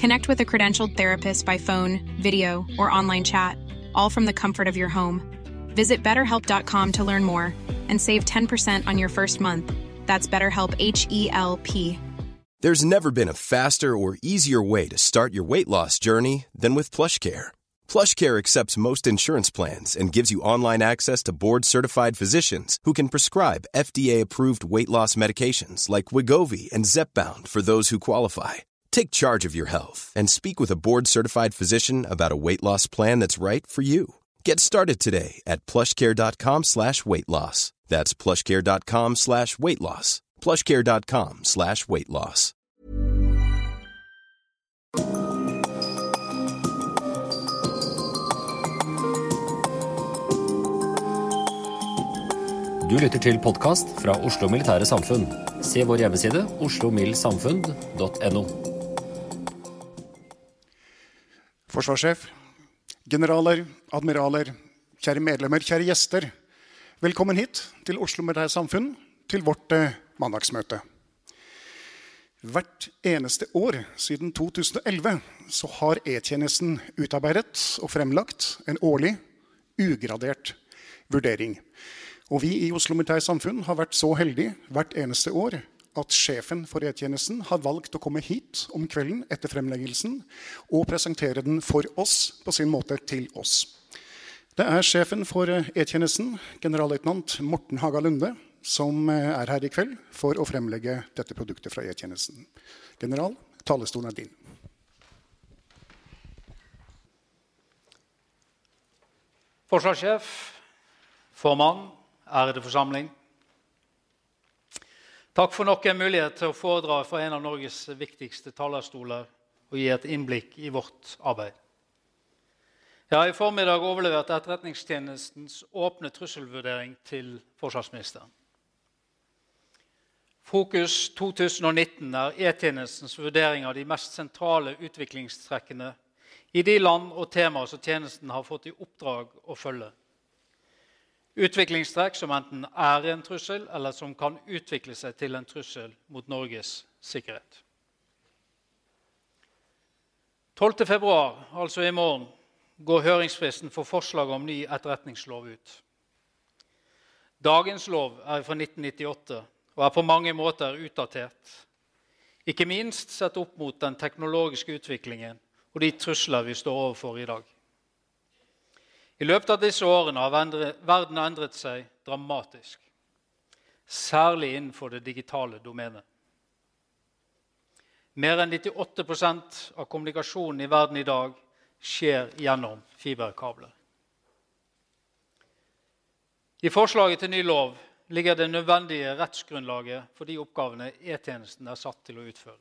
Connect with a credentialed therapist by phone, video, or online chat, all from the comfort of your home. Visit betterhelp.com to learn more and save 10% on your first month. That's BetterHelp H E L P. There's never been a faster or easier way to start your weight loss journey than with PlushCare. PlushCare accepts most insurance plans and gives you online access to board-certified physicians who can prescribe FDA-approved weight loss medications like Wigovi and Zepbound for those who qualify. Take charge of your health and speak with a board-certified physician about a weight loss plan that's right for you. Get started today at plushcare.com slash weight loss. That's plushcare.com slash weight loss. plushcare.com slash weight loss. Du lytter til podkast fra Oslo Militære Samfunn. Se vår hjemmeside oslomildsamfunn.no. Forsvarssjef, generaler, admiraler, kjære medlemmer, kjære gjester. Velkommen hit til Oslo Militære Samfunn, til vårt eh, mandagsmøte. Hvert eneste år siden 2011 så har E-tjenesten utarbeidet og fremlagt en årlig, ugradert vurdering. Og vi i Oslo Militære Samfunn har vært så heldige hvert eneste år at sjefen for E-tjenesten har valgt å komme hit om kvelden etter fremleggelsen og presentere den for oss på sin måte til oss. Det er sjefen for E-tjenesten, generalløytnant Morten Haga Lunde, som er her i kveld for å fremlegge dette produktet fra E-tjenesten. General, talestolen er din. Forsvarssjef, formann, ærede forsamling. Takk for nok en mulighet til å foredra fra en av Norges viktigste talerstoler og gi et innblikk i vårt arbeid. Jeg har i formiddag overlevert Etterretningstjenestens åpne trusselvurdering til forsvarsministeren. Fokus 2019 er E-tjenestens vurdering av de mest sentrale utviklingstrekkene i de land og temaer som tjenesten har fått i oppdrag å følge. Utviklingstrekk som enten er en trussel, eller som kan utvikle seg til en trussel mot Norges sikkerhet. 12.2, altså i morgen, går høringsfristen for forslag om ny etterretningslov ut. Dagens lov er fra 1998 og er på mange måter utdatert. Ikke minst sett opp mot den teknologiske utviklingen og de trusler vi står overfor i dag. I løpet av disse årene har verden endret seg dramatisk, særlig innenfor det digitale domenet. Mer enn 98% av kommunikasjonen i verden i dag skjer gjennom fiberkabler. I forslaget til ny lov ligger det nødvendige rettsgrunnlaget for de oppgavene E-tjenesten er satt til å utføre.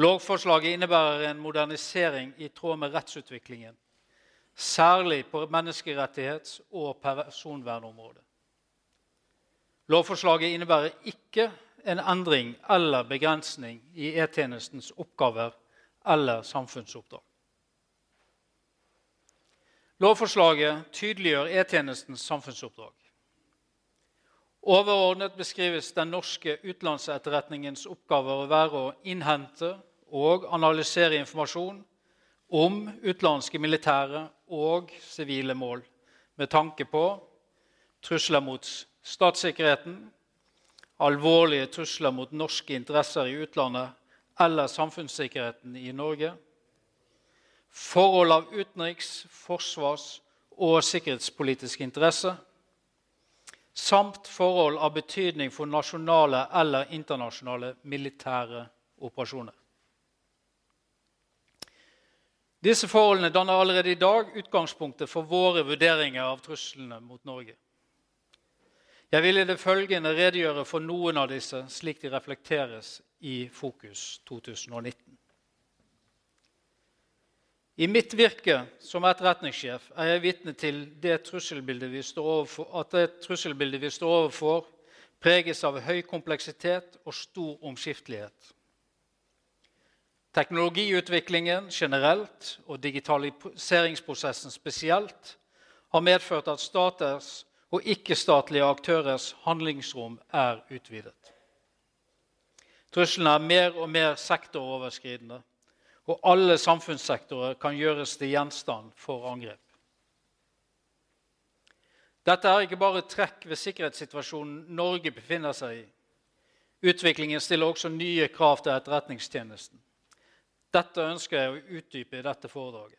Lovforslaget innebærer en modernisering i tråd med rettsutviklingen, særlig på menneskerettighets- og personvernområdet. Lovforslaget innebærer ikke en endring eller begrensning i E-tjenestens oppgaver eller samfunnsoppdrag. Lovforslaget tydeliggjør E-tjenestens samfunnsoppdrag. Overordnet beskrives den norske utenlandsetterretningens oppgaver å være å innhente og analysere informasjon om utenlandske militære og sivile mål med tanke på trusler mot statssikkerheten, alvorlige trusler mot norske interesser i utlandet eller samfunnssikkerheten i Norge, forhold av utenriks-, forsvars- og sikkerhetspolitisk interesse, samt forhold av betydning for nasjonale eller internasjonale militære operasjoner. Disse forholdene danner allerede i dag utgangspunktet for våre vurderinger av truslene mot Norge. Jeg vil i det følgende redegjøre for noen av disse, slik de reflekteres i Fokus 2019. I mitt virke som etterretningssjef er jeg vitne til det overfor, at det trusselbildet vi står overfor, preges av høy kompleksitet og stor omskiftelighet. Teknologiutviklingen generelt og digitaliseringsprosessen spesielt har medført at staters og ikke-statlige aktørers handlingsrom er utvidet. Truslene er mer og mer sektoroverskridende og alle samfunnssektorer kan gjøres til gjenstand for angrep. Dette er ikke bare trekk ved sikkerhetssituasjonen Norge befinner seg i. Utviklingen stiller også nye krav til Etterretningstjenesten. Dette ønsker jeg å utdype i dette foredraget.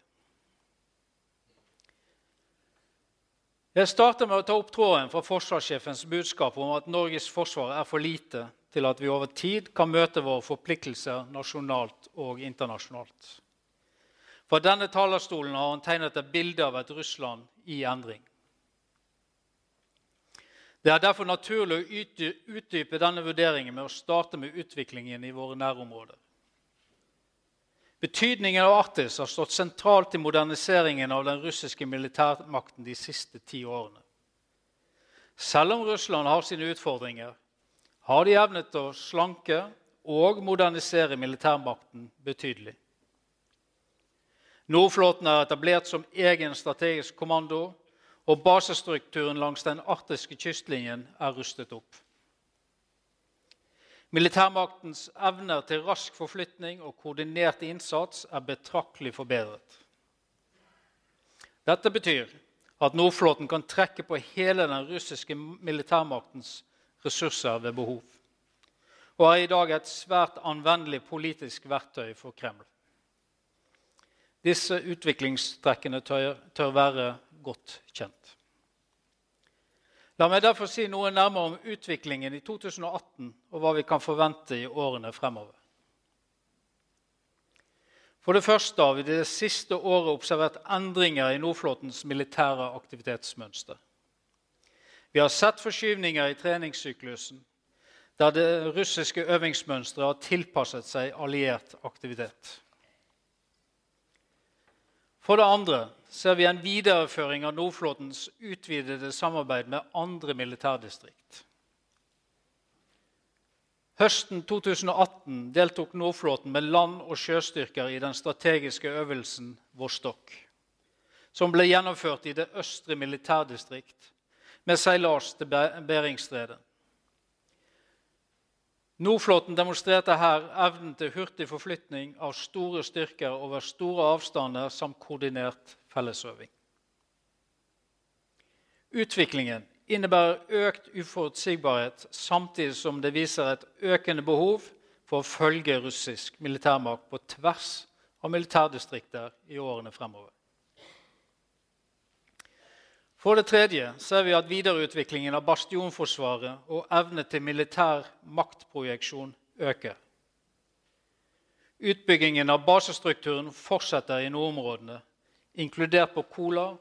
Jeg starter med å ta opp tråden fra forsvarssjefens budskap om at Norges forsvar er for lite til at vi over tid kan møte våre forpliktelser nasjonalt og internasjonalt. Fra denne talerstolen har han tegnet et bilde av et Russland i endring. Det er derfor naturlig å utdype denne vurderingen med å starte med utviklingen i våre nærområder. Betydningen av Arktis har stått sentralt i moderniseringen av den russiske militærmakten de siste ti årene. Selv om Russland har sine utfordringer, har de evnet å slanke og modernisere militærmakten betydelig. Nordflåten er etablert som egen strategisk kommando, og basestrukturen langs den arktiske kystlinjen er rustet opp. Militærmaktens evner til rask forflytning og koordinert innsats er betraktelig forbedret. Dette betyr at Nordflåten kan trekke på hele den russiske militærmaktens ressurser ved behov. Og er i dag et svært anvendelig politisk verktøy for Kreml. Disse utviklingstrekkene tør, være godt kjent. La meg derfor si noe nærmere om utviklingen i 2018 og hva vi kan forvente i årene fremover. For det første har vi det siste året observert endringer i Nordflåtens militære aktivitetsmønster. Vi har sett forskyvninger i treningssyklusen, der det russiske øvingsmønsteret har tilpasset seg alliert aktivitet. For det andre ser vi en videreføring av Nordflåtens utvidede samarbeid med andre militærdistrikt. Høsten 2018 deltok Nordflåten med land- og sjøstyrker i den strategiske øvelsen Vostok, som ble gjennomført i det østre militærdistrikt med seilas til Beringstredet. Nordflåten demonstrerte her evnen til hurtig forflytning av store styrker over store avstander samt koordinert fellesøving. Utviklingen innebærer økt uforutsigbarhet samtidig som det viser et økende behov for å følge russisk militærmakt på tvers av militærdistrikter i årene fremover. For det tredje ser vi at videreutviklingen av bastionforsvaret og evne til militær maktprojeksjon øker. Utbyggingen av basestrukturen fortsetter i nordområdene, inkludert på Kola,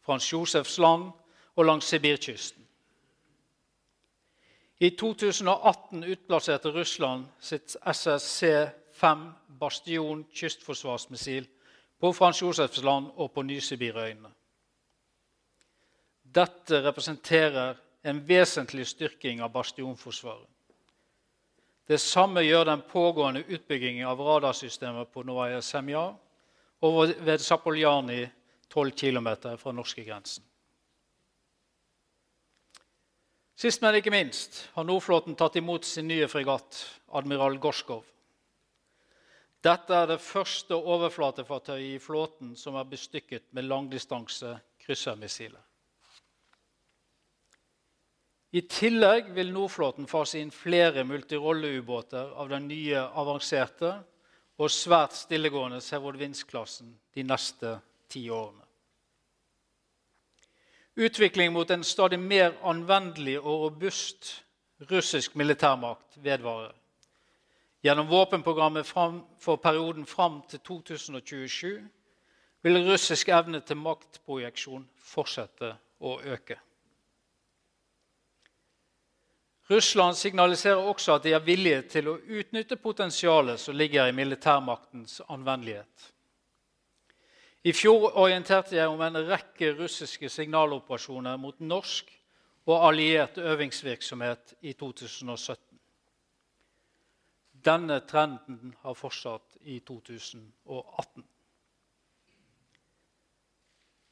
Frans Josefs land og langs Sibirkysten. I 2018 utplasserte Russland sitt SSC-5 Bastion kystforsvarsmissil på Frans Josefs land og på Ny-Sibirøyene. Dette representerer en vesentlig styrking av bastionforsvaret. Det samme gjør den pågående utbyggingen av radarsystemet på Novaja Semja og ved Zapoljani 12 km fra norskegrensen. Sist, men ikke minst, har Nordflåten tatt imot sin nye fregatt, admiral Gorskov. Dette er det første overflatefartøyet i flåten som er bestykket med langdistanse kryssermissiler. I tillegg vil Nordflåten fase inn flere multirolleubåter av den nye avanserte og svært stillegående Severodvinsk-klassen de neste ti årene. Utvikling mot en stadig mer anvendelig og robust russisk militærmakt vedvarer. Gjennom våpenprogrammet for perioden fram til 2027 vil russisk evne til maktprojeksjon fortsette å øke. Russland signaliserer også at de er villige til å utnytte potensialet som ligger i militærmaktens anvendelighet. I fjor orienterte jeg om en rekke russiske signaloperasjoner mot norsk og alliert øvingsvirksomhet i 2017. Denne trenden har fortsatt i 2018.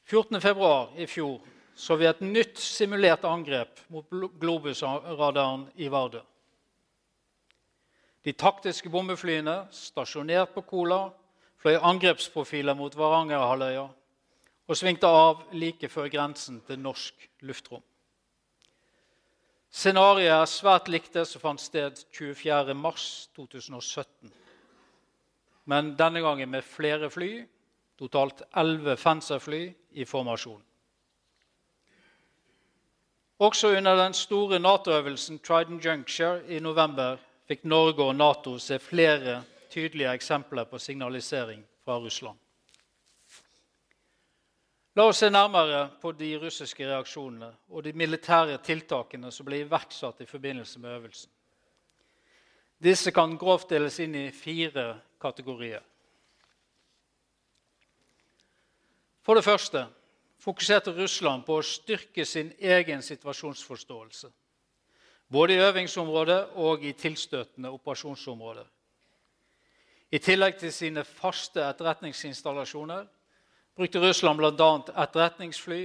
14.2 i fjor så vi et nytt simulert angrep mot Globus-radaren i Vardø. De taktiske bombeflyene stasjonert på Kola fløy angrepsprofiler mot Varangerhalvøya og svingte av like før grensen til norsk luftrom. Scenarioet er svært likt det som fant sted 24.3.2017, men denne gangen med flere fly, totalt elleve Fencer-fly i formasjon. Også under den store Nato-øvelsen Trident Juncture i november fikk Norge og Nato se flere tydelige eksempler på signalisering fra Russland. La oss se nærmere på de russiske reaksjonene og de militære tiltakene som ble iverksatt i forbindelse med øvelsen. Disse kan grovt deles inn i fire kategorier. For det første fokuserte Russland på å styrke sin egen situasjonsforståelse. Både i øvingsområdet og i tilstøtende operasjonsområder. I tillegg til sine faste etterretningsinstallasjoner brukte Russland bl.a. etterretningsfly,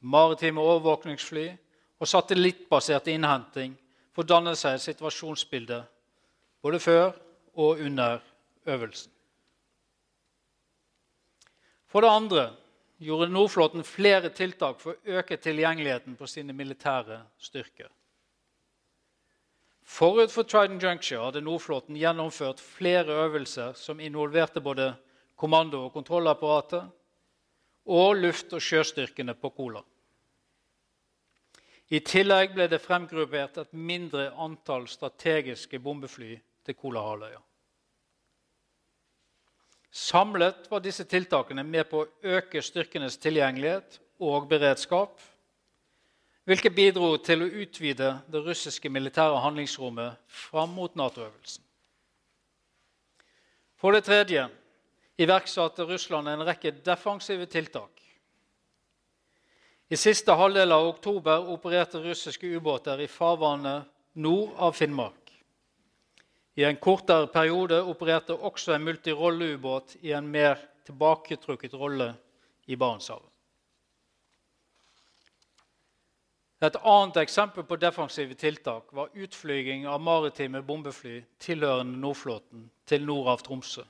maritime overvåkningsfly og satellittbasert innhenting for å danne seg et situasjonsbilde både før og under øvelsen. For det andre gjorde Nordflåten flere tiltak for å øke tilgjengeligheten på sine militære styrker. Forut for Trident Juncture hadde Nordflåten gjennomført flere øvelser som involverte både kommando- og kontrollapparatet og luft- og sjøstyrkene på Kola. I tillegg ble det fremgruppert et mindre antall strategiske bombefly til Kolahalvøya. Samlet var disse tiltakene med på å øke styrkenes tilgjengelighet og beredskap, hvilket bidro til å utvide det russiske militære handlingsrommet fram mot Nato-øvelsen. For det tredje iverksatte Russland en rekke defensive tiltak. I siste halvdel av oktober opererte russiske ubåter i farvannet nord av Finnmark. I en kortere periode opererte også en multirolleubåt i en mer tilbaketrukket rolle i Barentshavet. Et annet eksempel på defensive tiltak var utflyging av maritime bombefly tilhørende Nordflåten til nord av Tromsø.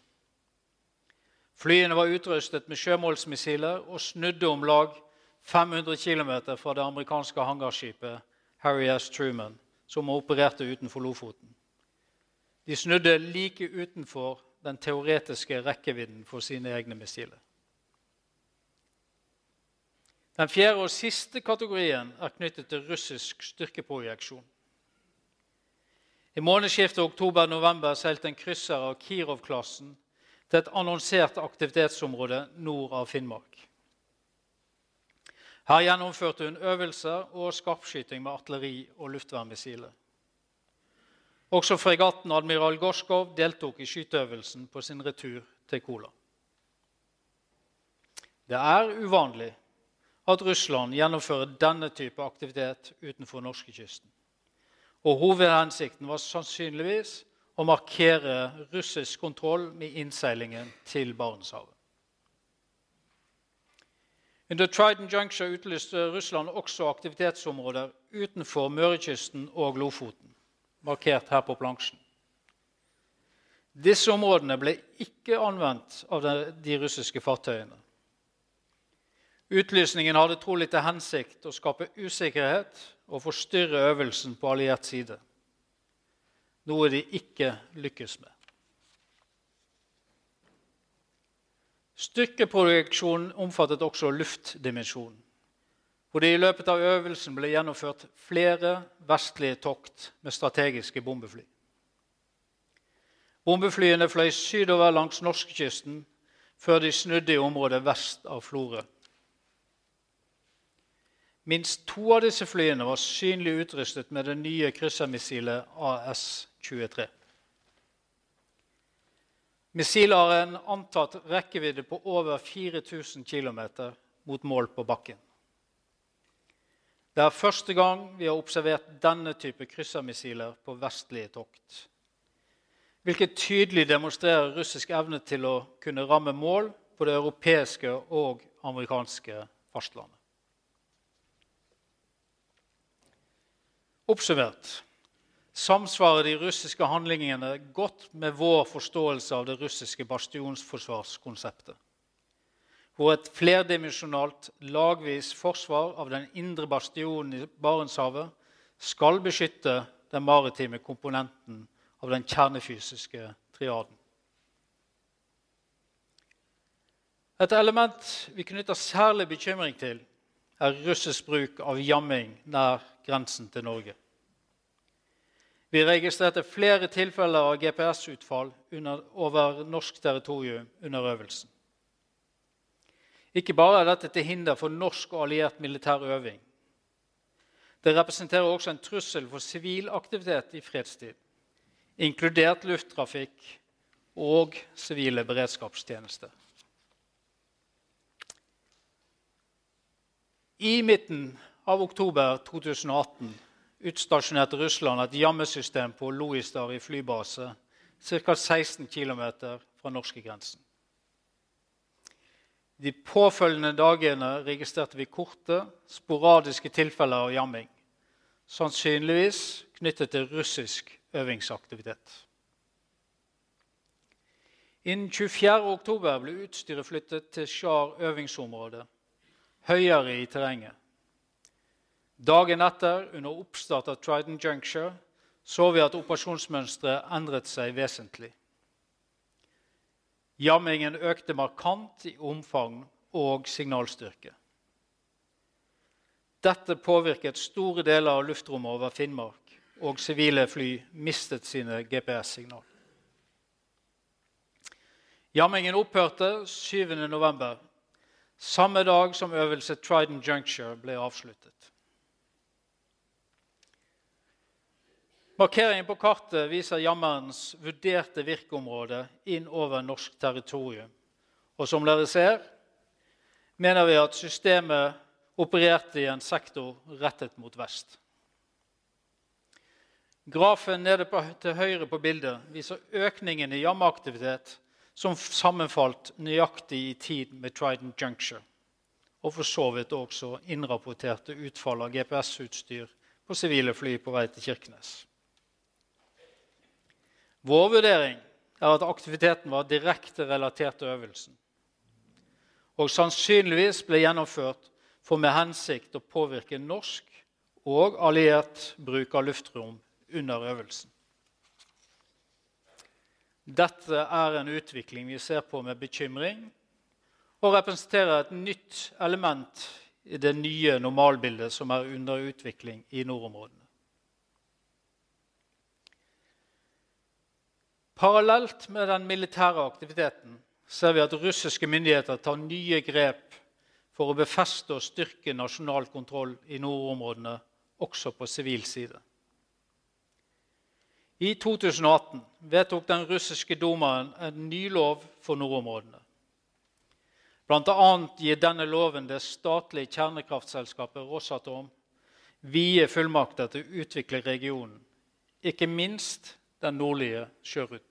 Flyene var utrustet med sjømålsmissiler og snudde om lag 500 km fra det amerikanske hangarskipet Harry S. Truman, som opererte utenfor Lofoten. De snudde like utenfor den teoretiske rekkevidden for sine egne missiler. Den fjerde og siste kategorien er knyttet til russisk styrkeprojeksjon. I månedsskiftet oktober-november seilte en krysser av Kirov-klassen til et annonsert aktivitetsområde nord av Finnmark. Her gjennomførte hun øvelser og skarpskyting med artilleri og luftvernmissiler. Også fregatten Admiral Gorskov deltok i skyteøvelsen på sin retur til Kola. Det er uvanlig at Russland gjennomfører denne type aktivitet utenfor norskekysten. Og hovedhensikten var sannsynligvis å markere russisk kontroll med innseilingen til Barentshavet. Under Trident Juncture utlyste Russland også aktivitetsområder utenfor Mørekysten og Lofoten markert her på plansjen. Disse områdene ble ikke anvendt av de russiske fartøyene. Utlysningen hadde trolig til hensikt å skape usikkerhet og forstyrre øvelsen på alliert side, noe de ikke lykkes med. Styrkeprojeksjonen omfattet også luftdimensjonen, hvor det i løpet av øvelsen ble gjennomført flere vestlige tokt med strategiske bombefly. Bombeflyene fløy sydover langs norskekysten før de snudde i området vest av Florø. Minst to av disse flyene var synlig utrustet med det nye kryssermissilet AS-23. Missilet har en antatt rekkevidde på over 4000 km mot mål på bakken. Det er første gang vi har observert denne type kryssermissiler på vestlige tokt. Hvilket tydelig demonstrerer russisk evne til å kunne ramme mål på det europeiske og amerikanske fastlandet. Oppsummert samsvarer de russiske handlingene godt med vår forståelse av det russiske bastionsforsvarskonseptet, hvor et flerdimensjonalt, lagvis forsvar av den indre bastionen i Barentshavet skal beskytte den maritime komponenten av den kjernefysiske triaden. Et element vi knytter særlig bekymring til, er russisk bruk av jamming nær grensen til Norge. Vi registrerte flere tilfeller av GPS-utfall over norsk territorium under øvelsen. Ikke bare er dette til hinder for norsk og alliert militær øving. Det representerer også en trussel for sivil aktivitet i fredstid, inkludert lufttrafikk og sivile beredskapstjenester. I midten av oktober 2018 utstasjonerte Russland et jammesystem på Loistar i flybase ca. 16 km fra norskegrensen. De påfølgende dagene registrerte vi korte, sporadiske tilfeller av jamming. Sannsynligvis knyttet til russisk øvingsaktivitet. Innen 24.10 ble utstyret flyttet til Sjar øvingsområde, høyere i terrenget. Dagen etter, under oppstart av Trident Juncture, så vi at operasjonsmønsteret endret seg vesentlig. Jammingen økte markant i omfang og signalstyrke. Dette påvirket store deler av luftrommet over Finnmark, og sivile fly mistet sine GPS-signal. Jammingen opphørte 7.11., samme dag som øvelse Trident Juncture ble avsluttet. Markeringen på kartet viser jammerens vurderte virkeområde inn over norsk territorium. Og som dere ser, mener vi at systemet opererte i en sektor rettet mot vest. Grafen nede på, til høyre på bildet viser økningen i jammeraktivitet som sammenfalt nøyaktig i tid med Trident Juncture, og for så vidt også innrapporterte utfall av GPS-utstyr på sivile fly på vei til Kirkenes. Vår vurdering er at aktiviteten var direkte relatert til øvelsen og sannsynligvis ble gjennomført for med hensikt å påvirke norsk og alliert bruk av luftrom under øvelsen. Dette er en utvikling vi ser på med bekymring, og representerer et nytt element i det nye normalbildet som er under utvikling i nordområdene. Parallelt med den militære aktiviteten ser vi at russiske myndigheter tar nye grep for å befeste og styrke nasjonal kontroll i nordområdene, også på sivil side. I 2018 vedtok den russiske domeren en ny lov for nordområdene. Annet gir denne loven det statlige kjernekraftselskapet Rosatom vide fullmakter til å utvikle regionen, ikke minst den nordlige sjøruten.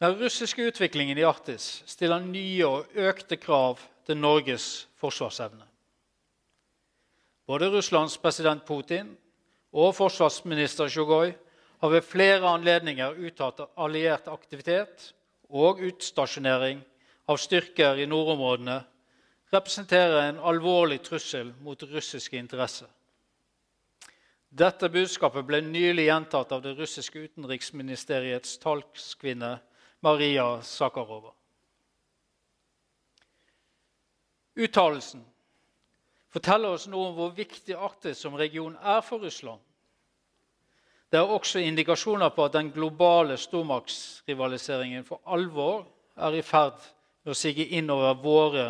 Den russiske utviklingen i Arktis stiller nye og økte krav til Norges forsvarsevne. Både Russlands president Putin og forsvarsminister Sjogoj har ved flere anledninger uttalt alliert aktivitet og utstasjonering av styrker i nordområdene representerer en alvorlig trussel mot russiske interesser. Dette budskapet ble nylig gjentatt av det russiske utenriksministeriets talskvinne Maria Sakharova. Uttalelsen forteller oss noe om hvor viktig Arktis som region er for Russland. Det er også indikasjoner på at den globale stormaktsrivaliseringen for alvor er i ferd med å sige innover våre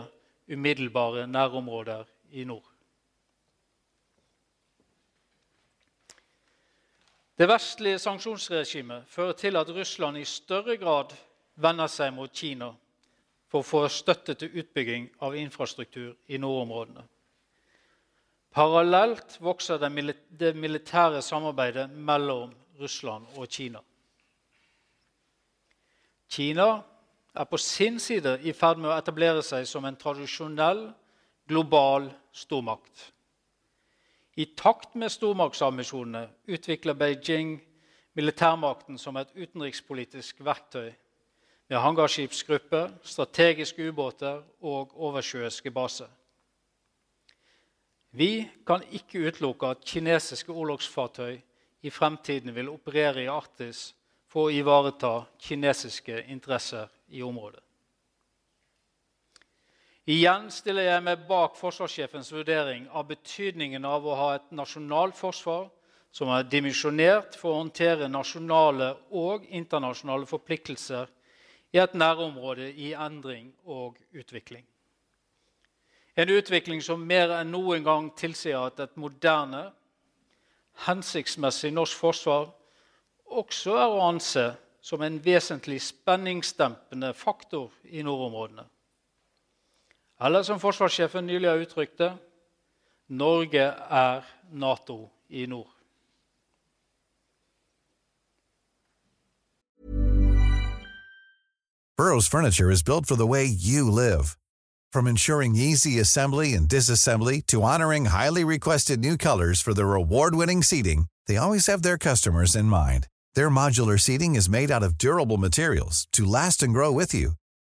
umiddelbare nærområder i nord. Det vestlige sanksjonsregimet fører til at Russland i større grad vender seg mot Kina for å få støtte til utbygging av infrastruktur i nordområdene. Parallelt vokser det militære samarbeidet mellom Russland og Kina. Kina er på sin side i ferd med å etablere seg som en tradisjonell global stormakt. I takt med stormaktsambisjonene utvikler Beijing militærmakten som et utenrikspolitisk verktøy med hangarskipsgrupper, strategiske ubåter og oversjøiske baser. Vi kan ikke utelukke at kinesiske orlogsfartøy i fremtiden vil operere i Arktis for å ivareta kinesiske interesser i området. Igjen stiller jeg meg bak forsvarssjefens vurdering av betydningen av å ha et nasjonalt forsvar som er dimensjonert for å håndtere nasjonale og internasjonale forpliktelser i et nærområde i endring og utvikling. En utvikling som mer enn noen gang tilsier at et moderne, hensiktsmessig norsk forsvar også er å anse som en vesentlig spenningsdempende faktor i nordområdene. Eller som forsvarssjefen nylig har uttrykt det Norge er Nato i nord. Burroughs Furniture is built for the way you live. From ensuring easy assembly and disassembly to honoring highly requested new colors for their award-winning seating, they always have their customers in mind. Their modular seating is made out of durable materials to last and grow with you.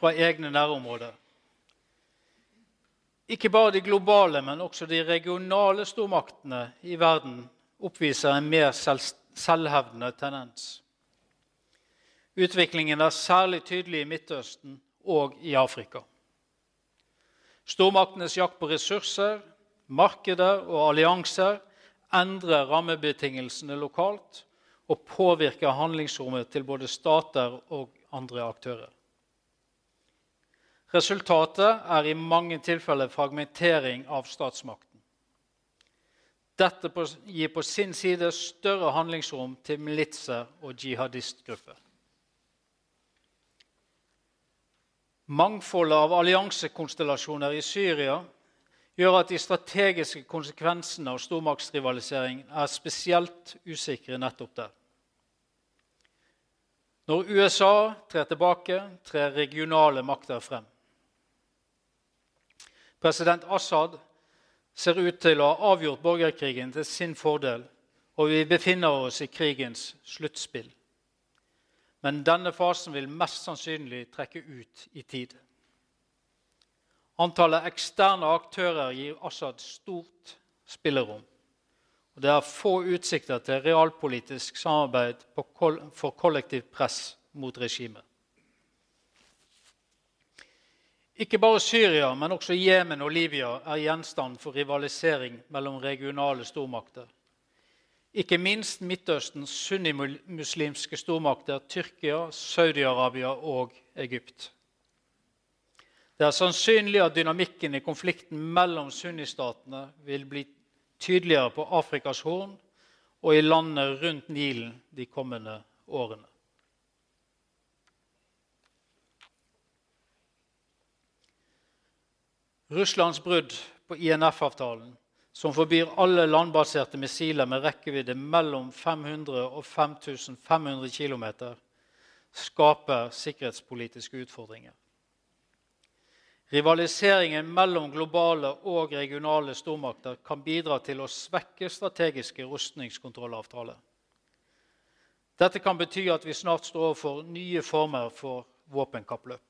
fra egne nærområder. Ikke bare de globale, men også de regionale stormaktene i verden oppviser en mer selv selvhevdende tendens. Utviklingen er særlig tydelig i Midtøsten og i Afrika. Stormaktenes jakt på ressurser, markeder og allianser endrer rammebetingelsene lokalt og påvirker handlingsrommet til både stater og andre aktører. Resultatet er i mange tilfeller fragmentering av statsmakten. Dette gir på sin side større handlingsrom til militser og jihadistgrupper. Mangfoldet av alliansekonstellasjoner i Syria gjør at de strategiske konsekvensene av stormaktsrivalisering er spesielt usikre nettopp der. Når USA trer tilbake, trer regionale makter frem. President Assad ser ut til å ha avgjort borgerkrigen til sin fordel, og vi befinner oss i krigens sluttspill. Men denne fasen vil mest sannsynlig trekke ut i tid. Antallet eksterne aktører gir Assad stort spillerom. Og det er få utsikter til realpolitisk samarbeid for kollektivt press mot regimet. Ikke bare Syria, men også Jemen og Libya er gjenstand for rivalisering mellom regionale stormakter. Ikke minst Midtøstens sunnimuslimske stormakter Tyrkia, Saudi-Arabia og Egypt. Det er sannsynlig at dynamikken i konflikten mellom sunnistatene vil bli tydeligere på Afrikas Horn og i landene rundt Nilen de kommende årene. Russlands brudd på INF-avtalen, som forbyr alle landbaserte missiler med rekkevidde mellom 500 og 5500 km, skaper sikkerhetspolitiske utfordringer. Rivaliseringen mellom globale og regionale stormakter kan bidra til å svekke strategiske rustningskontrollavtaler. Dette kan bety at vi snart står overfor nye former for våpenkappløp.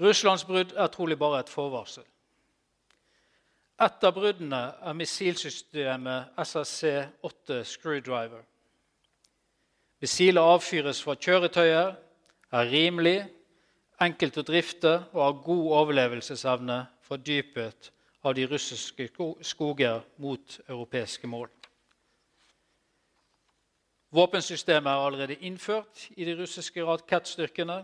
Russlands brudd er trolig bare et forvarsel. Et av bruddene er missilsystemet SSC-8 Screwdriver. Missilet avfyres fra kjøretøyer, er rimelig, enkelt å drifte og har god overlevelsesevne fra dypet av de russiske skoger mot europeiske mål. Våpensystemet er allerede innført i de russiske rakettstyrkene.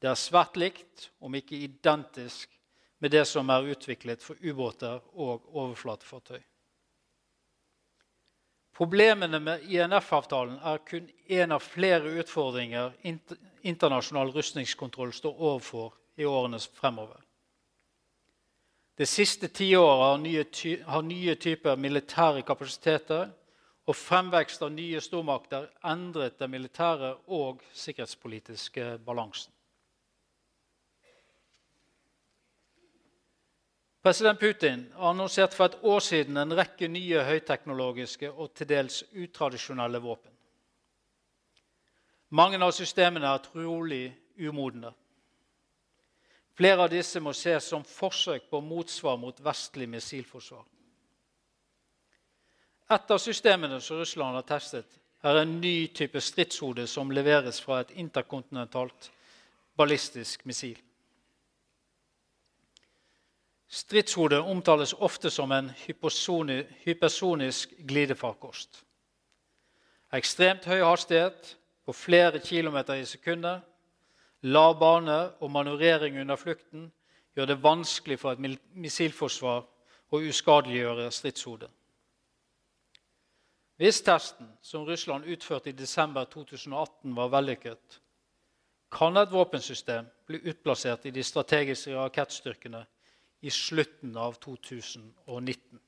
Det er svært likt, om ikke identisk, med det som er utviklet for ubåter og overflatefartøy. Problemene med INF-avtalen er kun én av flere utfordringer internasjonal rustningskontroll står overfor i årene fremover. Det siste tiåret har har nye typer militære kapasiteter og fremvekst av nye stormakter endret den militære og sikkerhetspolitiske balansen. President Putin annonserte for et år siden en rekke nye høyteknologiske og til dels utradisjonelle våpen. Mange av systemene er trolig umodne. Flere av disse må ses som forsøk på motsvar mot vestlig missilforsvar. Et av systemene som Russland har testet, er en ny type stridshode som leveres fra et interkontinentalt ballistisk missil. Stridshodet omtales ofte som en hypersonisk glidefarkost. Ekstremt høy hastighet på flere kilometer i sekundet, lav bane og manøvrering under flukten gjør det vanskelig for et missilforsvar å uskadeliggjøre stridshodet. Hvis testen som Russland utførte i desember 2018, var vellykket, kan et våpensystem bli utplassert i de strategiske rakettstyrkene i slutten av 2019.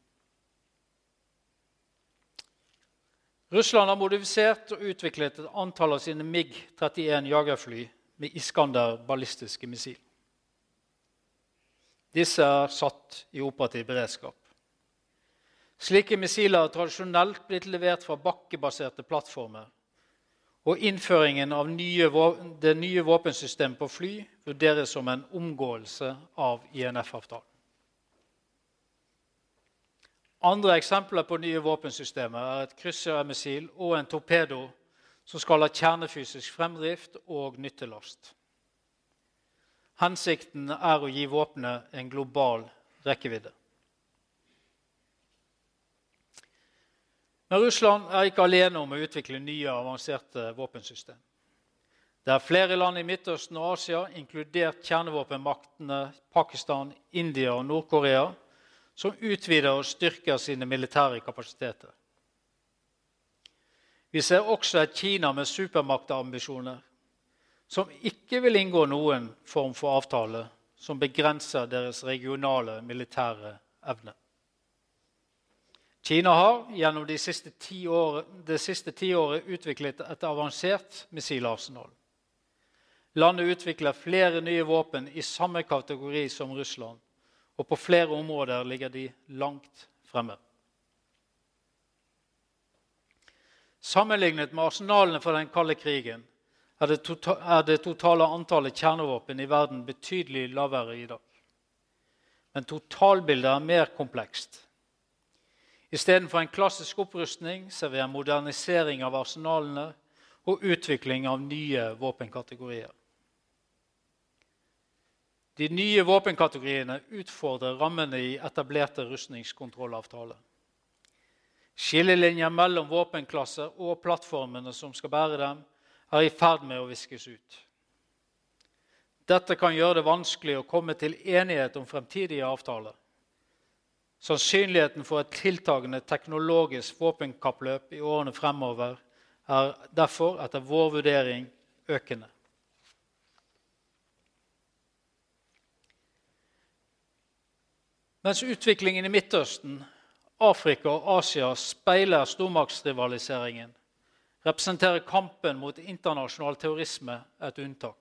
Russland har modifisert og utviklet et antall av sine MiG-31 jagerfly med Iskander ballistiske missil. Disse er satt i operativ beredskap. Slike missiler har tradisjonelt blitt levert fra bakkebaserte plattformer. Og innføringen av nye, det nye våpensystemet på fly vurderes som en omgåelse av INF-avtalen. Andre eksempler på nye våpensystemer er et kryssermissil og en torpedo som skal ha kjernefysisk fremdrift og nyttelast. Hensikten er å gi våpenet en global rekkevidde. Men Russland er ikke alene om å utvikle nye, avanserte våpensystem. Det er flere land i Midtøsten og Asia, inkludert kjernevåpenmaktene Pakistan, India og Nord-Korea, som utvider og styrker sine militære kapasiteter. Vi ser også et Kina med supermaktambisjoner, som ikke vil inngå noen form for avtale som begrenser deres regionale militære evne. Kina har gjennom de siste ti år, siste tiåret utviklet et avansert missilarsenal. Landet utvikler flere nye våpen i samme kategori som Russland, og på flere områder ligger de langt fremme. Sammenlignet med arsenalene fra den kalde krigen er det, tota er det totale antallet kjernevåpen i verden betydelig lavere i dag. Men totalbildet er mer komplekst. Istedenfor en klassisk opprustning ser vi en modernisering av arsenalene og utvikling av nye våpenkategorier. De nye våpenkategoriene utfordrer rammene i etablerte rustningskontrollavtaler. Skillelinjer mellom våpenklasser og plattformene som skal bære dem, er i ferd med å viskes ut. Dette kan gjøre det vanskelig å komme til enighet om fremtidige avtaler. Sannsynligheten for et tiltagende teknologisk våpenkappløp i årene fremover er derfor etter vår vurdering økende. Mens utviklingen i Midtøsten, Afrika og Asia speiler stormaktsrivaliseringen, representerer kampen mot internasjonal terrorisme et unntak.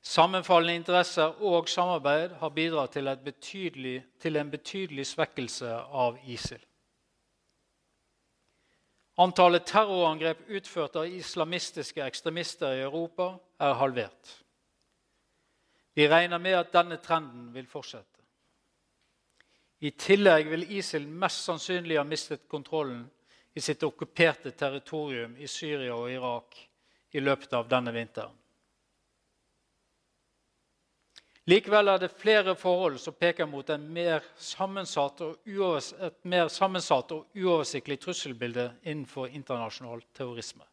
Sammenfallende interesser og samarbeid har bidratt til, betydelig, til en betydelig svekkelse av ISIL. Antallet terrorangrep utført av islamistiske ekstremister i Europa er halvert. Vi regner med at denne trenden vil fortsette. I tillegg vil ISIL mest sannsynlig ha mistet kontrollen i sitt okkuperte territorium i Syria og Irak i løpet av denne vinteren. Likevel er det flere forhold som peker mot mer et mer sammensatt og uoversiktlig trusselbilde innenfor internasjonal terrorisme.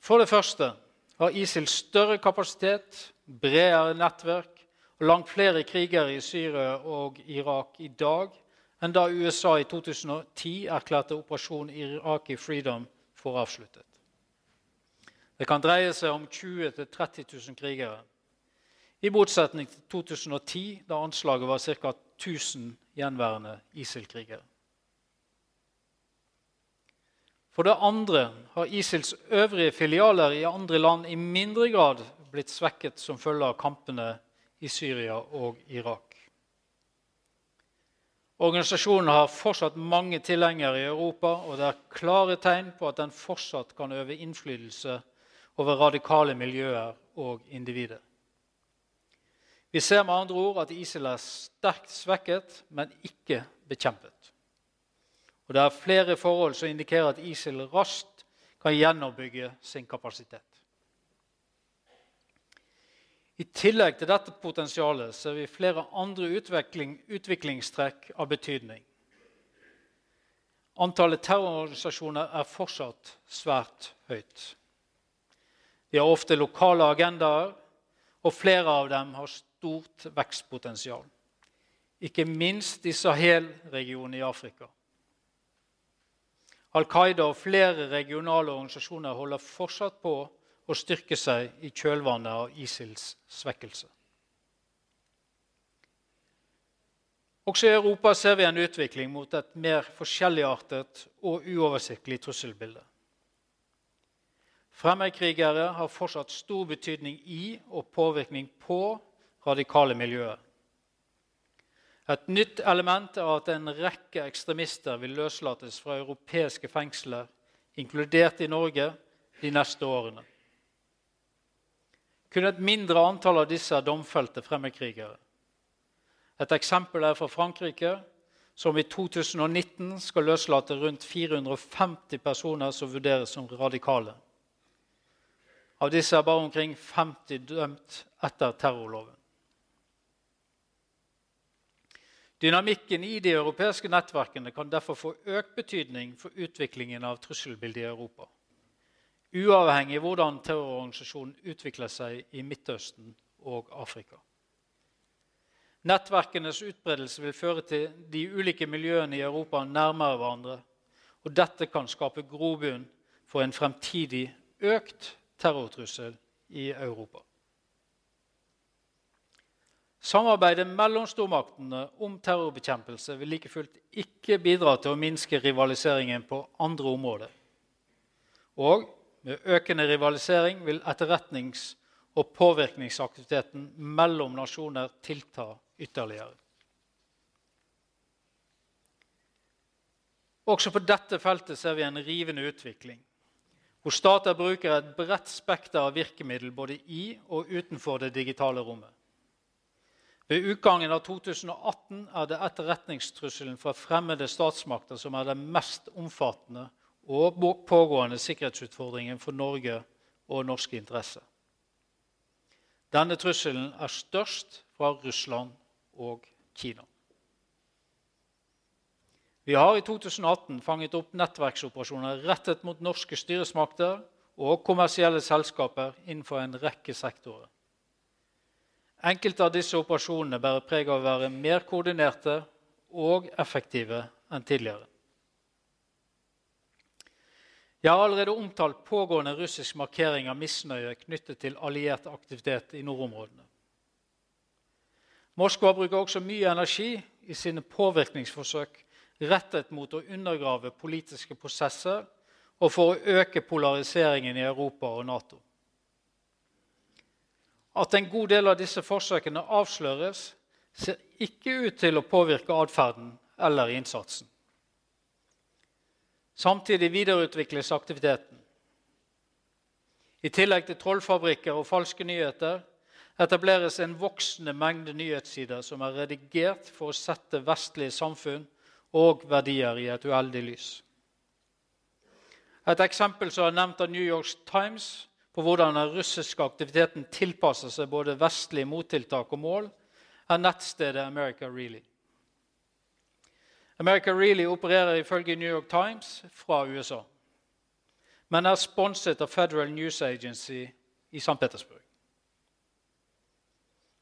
For det første har ISIL større kapasitet, bredere nettverk og langt flere krigere i Syria og Irak i dag enn da USA i 2010 erklærte operasjon Iraqi Freedom for avsluttet. Det kan dreie seg om 20 000-30 000 krigere. I motsetning til 2010, da anslaget var ca. 1000 gjenværende ISIL-krigere. For det andre har ISILs øvrige filialer i andre land i mindre grad blitt svekket som følge av kampene i Syria og Irak. Organisasjonen har fortsatt mange tilhengere i Europa, og det er klare tegn på at den fortsatt kan øve innflytelse over radikale miljøer og individer. Vi ser med andre ord at ISIL er sterkt svekket, men ikke bekjempet. Og Det er flere forhold som indikerer at ISIL raskt kan gjenoppbygge sin kapasitet. I tillegg til dette potensialet ser vi flere andre utvikling, utviklingstrekk av betydning. Antallet terrororganisasjoner er fortsatt svært høyt. De har ofte lokale agendaer, og flere av dem har stort vekstpotensial. Ikke minst i Sahel-regionen i Afrika. Al Qaida og flere regionale organisasjoner holder fortsatt på å styrke seg i kjølvannet av ISILs svekkelse. Også i Europa ser vi en utvikling mot et mer forskjelligartet og uoversiktlig trusselbilde. Fremmedkrigere har fortsatt stor betydning i og påvirkning på radikale miljøer. Et nytt element er at en rekke ekstremister vil løslates fra europeiske fengsler, inkludert i Norge, de neste årene. Kun et mindre antall av disse er domfelte fremmedkrigere. Et eksempel er fra Frankrike, som i 2019 skal løslate rundt 450 personer som vurderes som radikale. Av disse er bare omkring 50 dømt etter terrorloven. Dynamikken i de europeiske nettverkene kan derfor få økt betydning for utviklingen av trusselbildet i Europa, uavhengig av hvordan terrororganisasjonen utvikler seg i Midtøsten og Afrika. Nettverkenes utbredelse vil føre til de ulike miljøene i Europa nærmere hverandre, og dette kan skape grobunn for en fremtidig økt terrortrussel i Europa. Samarbeidet mellom stormaktene om terrorbekjempelse vil like fullt ikke bidra til å minske rivaliseringen på andre områder. Og med økende rivalisering vil etterretnings- og påvirkningsaktiviteten mellom nasjoner tilta ytterligere. Også på dette feltet ser vi en rivende utvikling hvor stater bruker et bredt spekter av virkemiddel både i og utenfor det digitale rommet. Ved utgangen av 2018 er det etterretningstrusselen fra fremmede statsmakter som er den mest omfattende og pågående sikkerhetsutfordringen for Norge og norske interesser. Denne trusselen er størst fra Russland og Kina. Vi har i 2018 fanget opp nettverksoperasjoner rettet mot norske styresmakter og kommersielle selskaper innenfor en rekke sektorer. Enkelte av disse operasjonene bærer preg av å være mer koordinerte og effektive enn tidligere. Jeg har allerede omtalt pågående russisk markering av misnøye knyttet til alliert aktivitet i nordområdene. Moskva bruker også mye energi i sine påvirkningsforsøk rettet mot å undergrave politiske prosesser og for å øke polariseringen i Europa og Nato. At en god del av disse forsøkene avsløres, ser ikke ut til å påvirke atferden eller innsatsen. Samtidig videreutvikles aktiviteten. I tillegg til trollfabrikker og falske nyheter etableres en voksende mengde nyhetssider som er redigert for å sette vestlige samfunn og verdier i et uheldig lys. Et eksempel som er nevnt av New York Times på hvordan den russiske aktiviteten tilpasser seg både vestlige mottiltak og mål, er nettstedet America Really. America Really opererer ifølge New York Times fra USA, men er sponset av Federal News Agency i St. Petersburg.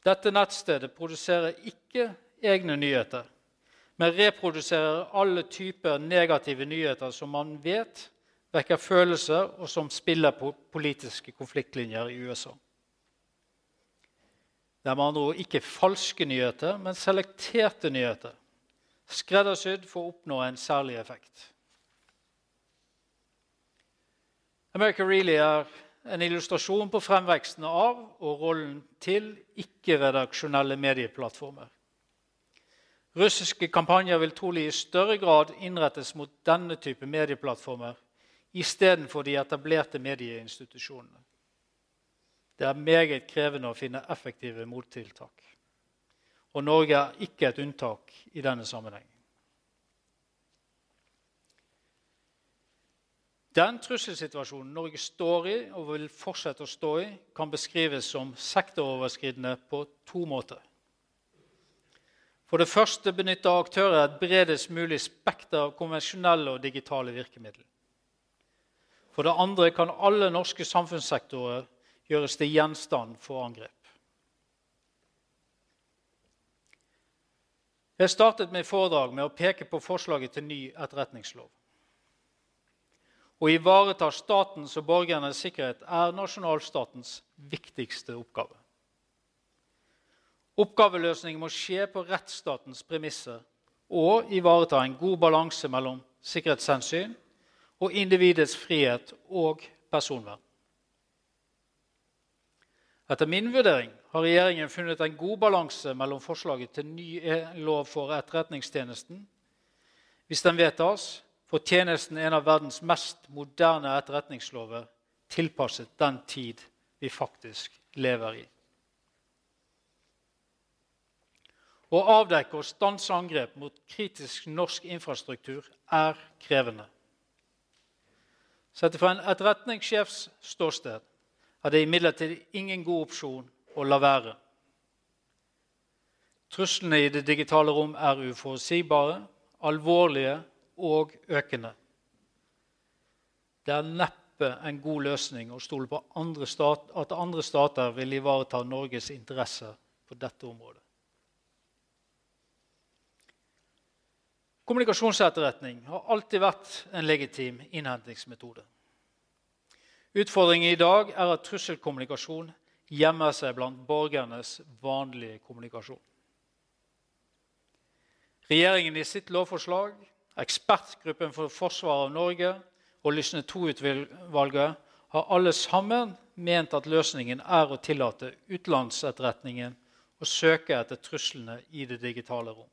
Dette nettstedet produserer ikke egne nyheter, men reproduserer alle typer negative nyheter som man vet vekker følelser, og som spiller på politiske konfliktlinjer i USA. Det er med andre ord ikke falske nyheter, men selekterte nyheter. Skreddersydd for å oppnå en særlig effekt. America Really er en illustrasjon på fremveksten av og rollen til ikke-redaksjonelle medieplattformer. Russiske kampanjer vil trolig i større grad innrettes mot denne type medieplattformer istedenfor de etablerte medieinstitusjonene. Det er meget krevende å finne effektive mottiltak. Og Norge er ikke et unntak i denne sammenhengen. Den trusselsituasjonen Norge står i og vil fortsette å stå i, kan beskrives som sektoroverskridende på to måter. For det første benytter aktører et bredest mulig spekter av konvensjonelle og digitale virkemidler. For det andre kan alle norske samfunnssektorer gjøres til gjenstand for angrep. Jeg startet mitt foredrag med å peke på forslaget til ny etterretningslov. Å ivareta statens og borgernes sikkerhet er nasjonalstatens viktigste oppgave. Oppgaveløsning må skje på rettsstatens premisser og ivareta en god balanse mellom sikkerhetshensyn og individets frihet og personvern. Etter min vurdering har regjeringen funnet en god balanse mellom forslaget til ny lov for Etterretningstjenesten. Hvis den vedtas, får tjenesten en av verdens mest moderne etterretningslover tilpasset den tid vi faktisk lever i. Å avdekke og stanse angrep mot kritisk norsk infrastruktur er krevende. Sett fra en etterretningssjefs ståsted er det imidlertid ingen god opsjon å la være. Truslene i det digitale rom er uforutsigbare, alvorlige og økende. Det er neppe en god løsning å stole på andre stat, at andre stater vil ivareta Norges interesser på dette området. Kommunikasjonsetterretning har alltid vært en legitim innhentingsmetode. Utfordringen i dag er at trusselkommunikasjon gjemmer seg blant borgernes vanlige kommunikasjon. Regjeringen i sitt lovforslag, ekspertgruppen for forsvaret av Norge og Lysne II-utvalget har alle sammen ment at løsningen er å tillate utenlandsetterretningen å søke etter truslene i det digitale rom.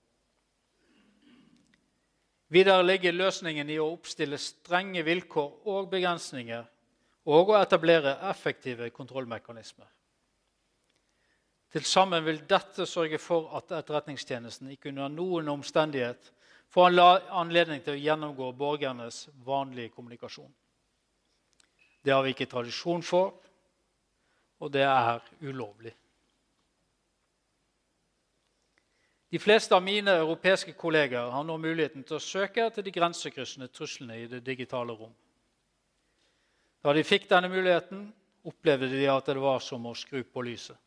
Videre ligger løsningen i å oppstille strenge vilkår og begrensninger og å etablere effektive kontrollmekanismer. Til sammen vil dette sørge for at Etterretningstjenesten ikke under noen omstendighet får anledning til å gjennomgå borgernes vanlige kommunikasjon. Det har vi ikke tradisjon for, og det er ulovlig. De fleste av mine europeiske kolleger har nå muligheten til å søke etter de grensekryssende truslene i det digitale rom. Da de fikk denne muligheten, opplevde de at det var som å skru på lyset.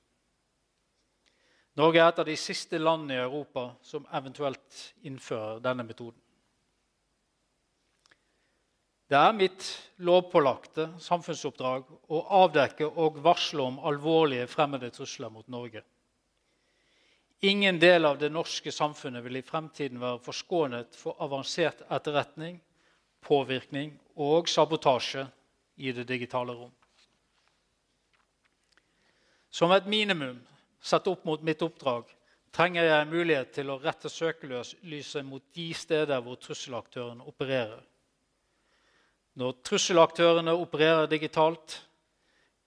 Norge er et av de siste landene i Europa som eventuelt innfører denne metoden. Det er mitt lovpålagte samfunnsoppdrag å avdekke og varsle om alvorlige fremmede trusler mot Norge. Ingen del av det norske samfunnet vil i fremtiden være forskånet for avansert etterretning, påvirkning og sabotasje i det digitale rom. Som et minimum sett opp mot mitt oppdrag trenger jeg mulighet til å rette søkelyset mot de steder hvor trusselaktørene opererer. Når trusselaktørene opererer digitalt,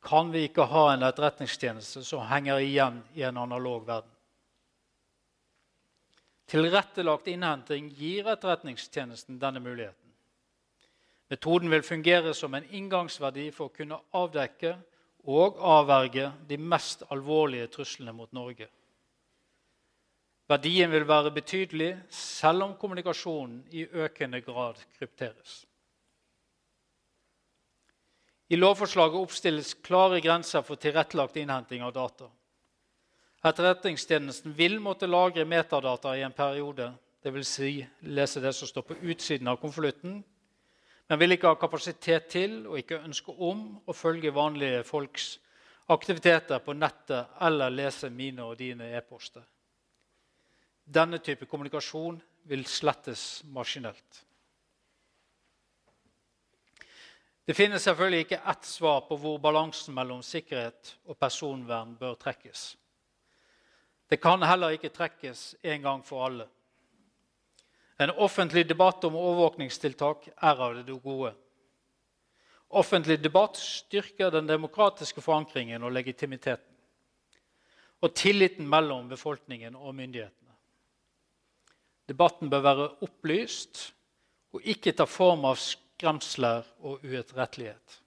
kan vi ikke ha en etterretningstjeneste som henger igjen i en analog verden. Tilrettelagt innhenting gir Etterretningstjenesten denne muligheten. Metoden vil fungere som en inngangsverdi for å kunne avdekke og avverge de mest alvorlige truslene mot Norge. Verdien vil være betydelig selv om kommunikasjonen i økende grad krypteres. I lovforslaget oppstilles klare grenser for tilrettelagt innhenting av data. Etterretningstjenesten vil måtte lagre metadata i en periode, dvs. Si lese det som står på utsiden av konvolutten, men vil ikke ha kapasitet til og ikke ønske om å følge vanlige folks aktiviteter på nettet eller lese mine og dine e-poster. Denne type kommunikasjon vil slettes maskinelt. Det finnes selvfølgelig ikke ett svar på hvor balansen mellom sikkerhet og personvern bør trekkes. Det kan heller ikke trekkes en gang for alle. En offentlig debatt om overvåkningstiltak er av det gode. Offentlig debatt styrker den demokratiske forankringen og legitimiteten. Og tilliten mellom befolkningen og myndighetene. Debatten bør være opplyst og ikke ta form av skremsler og uetterrettelighet.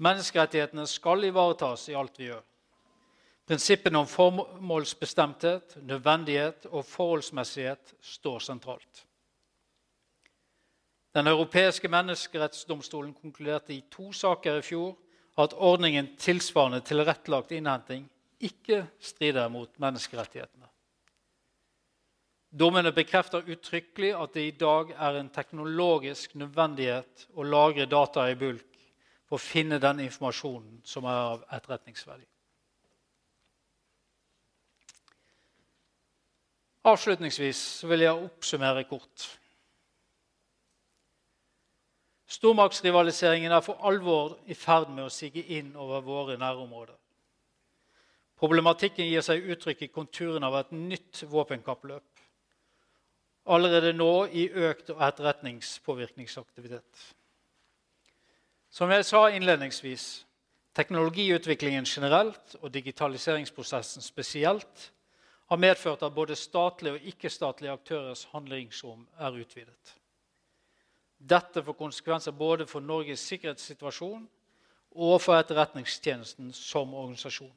Menneskerettighetene skal ivaretas i alt vi gjør. Prinsippene om formålsbestemthet, nødvendighet og forholdsmessighet står sentralt. Den europeiske menneskerettsdomstolen konkluderte i to saker i fjor at ordningen tilsvarende tilrettelagt innhenting ikke strider mot menneskerettighetene. Dommene bekrefter uttrykkelig at det i dag er en teknologisk nødvendighet å lagre data i bulk for å finne den informasjonen som er av etterretningsverdi. Avslutningsvis vil jeg oppsummere kort. Stormaktsrivaliseringen er for alvor i ferd med å sige inn over våre nærområder. Problematikken gir seg uttrykk i konturen av et nytt våpenkappløp. Allerede nå i økt etterretningspåvirkningsaktivitet. Som jeg sa innledningsvis, teknologiutviklingen generelt og digitaliseringsprosessen spesielt har medført at både statlige og ikke-statlige aktørers handlingsrom er utvidet. Dette får konsekvenser både for Norges sikkerhetssituasjon og for Etterretningstjenesten som organisasjon.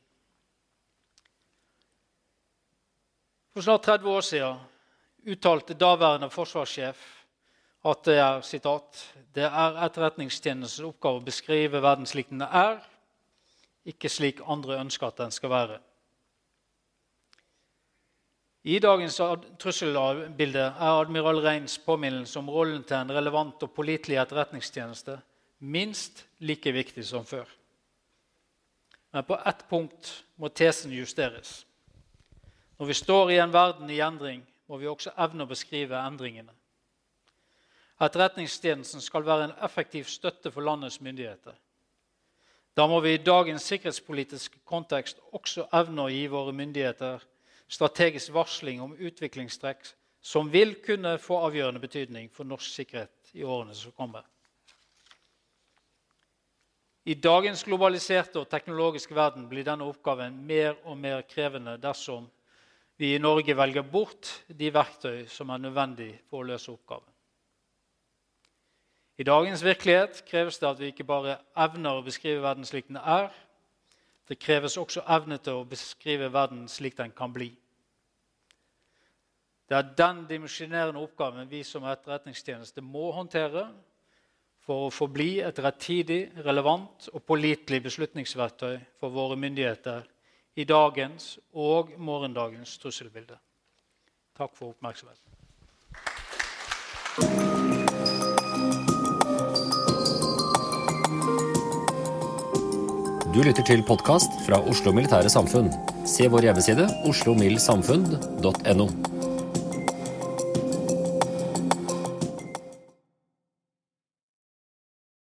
For snart 30 år siden uttalte daværende forsvarssjef at det er, citat, det er Etterretningstjenestens oppgave å beskrive verden slik den er, ikke slik andre ønsker at den skal være. I dagens trusselbilde er admiral Reins påminnelse om rollen til en relevant og pålitelig etterretningstjeneste minst like viktig som før. Men på ett punkt må tesen justeres. Når vi står i en verden i endring, må vi også evne å beskrive endringene. Etterretningstjenesten skal være en effektiv støtte for landets myndigheter. Da må vi i dagens sikkerhetspolitiske kontekst også evne å gi våre myndigheter strategisk varsling om utviklingstrekk som vil kunne få avgjørende betydning for norsk sikkerhet i årene som kommer. I dagens globaliserte og teknologiske verden blir denne oppgaven mer og mer krevende dersom vi i Norge velger bort de verktøy som er nødvendig for å løse oppgaven. I dagens virkelighet kreves det at vi ikke bare evner å beskrive verden slik den er, det kreves også evne til å beskrive verden slik den kan bli. Det er den dimensjonerende oppgaven vi som etterretningstjeneste må håndtere for å forbli et rettidig, relevant og pålitelig beslutningsverktøy for våre myndigheter i dagens og morgendagens trusselbilde. Takk for oppmerksomheten. Du lytter til podkast fra Oslo Militære Samfunn. Se vår hjemmeside oslomildsamfunn.no.